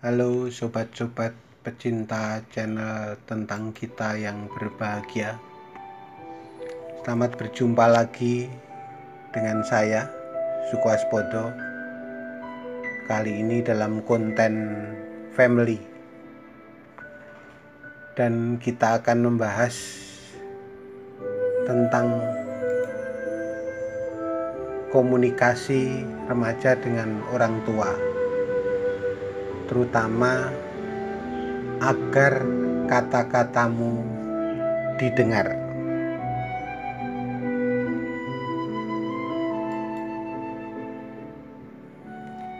Halo sobat-sobat pecinta channel tentang kita yang berbahagia. Selamat berjumpa lagi dengan saya Sukwaspodo. Kali ini dalam konten family. Dan kita akan membahas tentang komunikasi remaja dengan orang tua terutama agar kata-katamu didengar.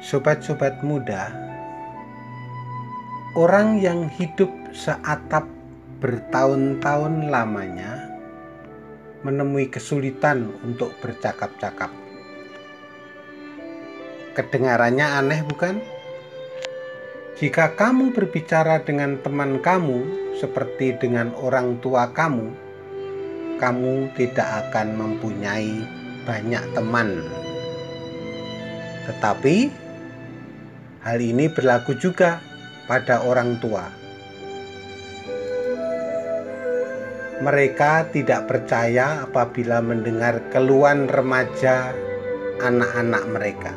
Sobat-sobat muda, orang yang hidup seatap bertahun-tahun lamanya menemui kesulitan untuk bercakap-cakap. Kedengarannya aneh, bukan? Jika kamu berbicara dengan teman kamu seperti dengan orang tua kamu, kamu tidak akan mempunyai banyak teman. Tetapi hal ini berlaku juga pada orang tua. Mereka tidak percaya apabila mendengar keluhan remaja anak-anak mereka.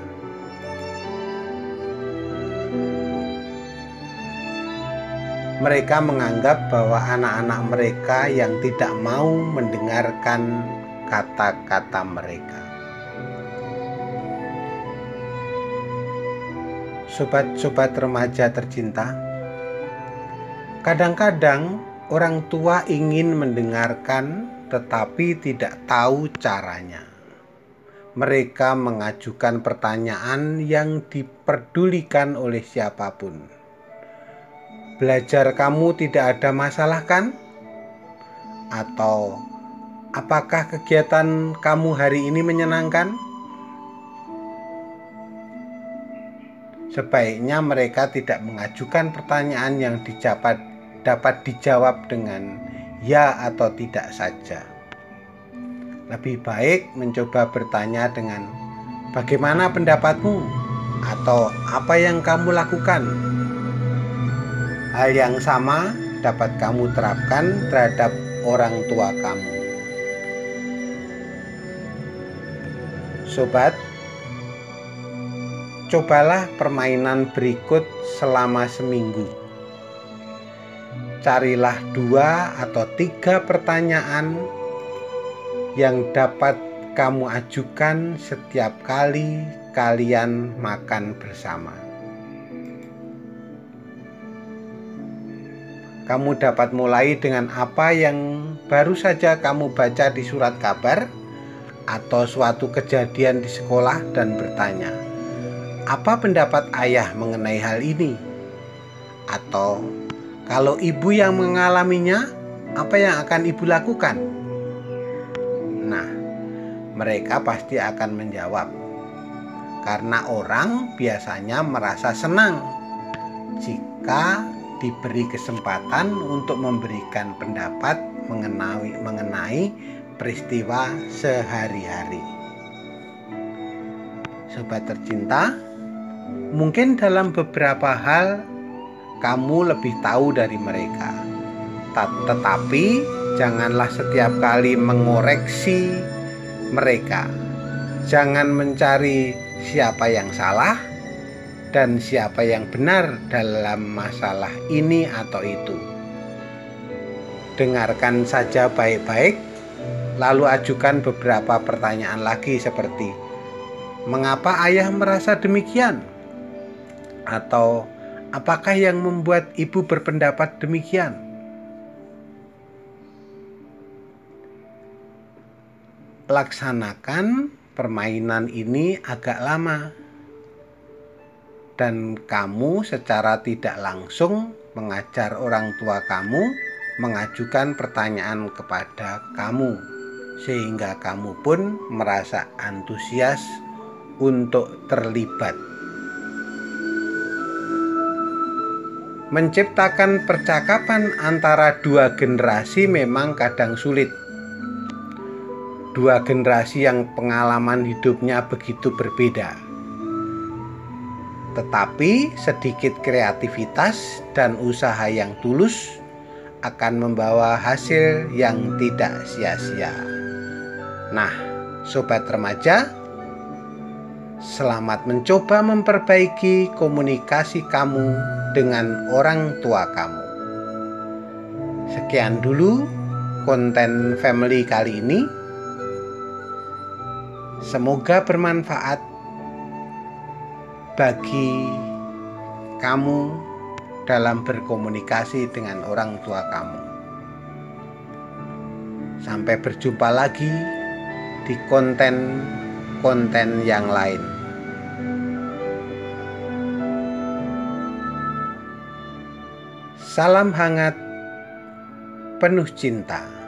Mereka menganggap bahwa anak-anak mereka yang tidak mau mendengarkan kata-kata mereka. Sobat-sobat remaja tercinta, kadang-kadang orang tua ingin mendengarkan tetapi tidak tahu caranya. Mereka mengajukan pertanyaan yang diperdulikan oleh siapa pun Belajar kamu tidak ada masalah kan? Atau apakah kegiatan kamu hari ini menyenangkan? Sebaiknya mereka tidak mengajukan pertanyaan yang dijabat, dapat dijawab dengan ya atau tidak saja. Lebih baik mencoba bertanya dengan bagaimana pendapatmu atau apa yang kamu lakukan Hal yang sama dapat kamu terapkan terhadap orang tua kamu. Sobat, cobalah permainan berikut selama seminggu. Carilah dua atau tiga pertanyaan yang dapat kamu ajukan setiap kali kalian makan bersama. Kamu dapat mulai dengan apa yang baru saja kamu baca di surat kabar atau suatu kejadian di sekolah dan bertanya, "Apa pendapat ayah mengenai hal ini?" Atau, "Kalau ibu yang mengalaminya, apa yang akan ibu lakukan?" Nah, mereka pasti akan menjawab, karena orang biasanya merasa senang jika diberi kesempatan untuk memberikan pendapat mengenai mengenai peristiwa sehari-hari. Sobat tercinta, mungkin dalam beberapa hal kamu lebih tahu dari mereka. Tetapi janganlah setiap kali mengoreksi mereka. Jangan mencari siapa yang salah, dan siapa yang benar dalam masalah ini atau itu. Dengarkan saja baik-baik, lalu ajukan beberapa pertanyaan lagi seperti mengapa ayah merasa demikian? Atau apakah yang membuat ibu berpendapat demikian? Laksanakan permainan ini agak lama dan kamu secara tidak langsung mengajar orang tua kamu mengajukan pertanyaan kepada kamu sehingga kamu pun merasa antusias untuk terlibat. Menciptakan percakapan antara dua generasi memang kadang sulit. Dua generasi yang pengalaman hidupnya begitu berbeda tetapi sedikit kreativitas dan usaha yang tulus akan membawa hasil yang tidak sia-sia. Nah, sobat remaja, selamat mencoba memperbaiki komunikasi kamu dengan orang tua kamu. Sekian dulu konten family kali ini. Semoga bermanfaat bagi kamu dalam berkomunikasi dengan orang tua kamu. Sampai berjumpa lagi di konten-konten yang lain. Salam hangat, penuh cinta.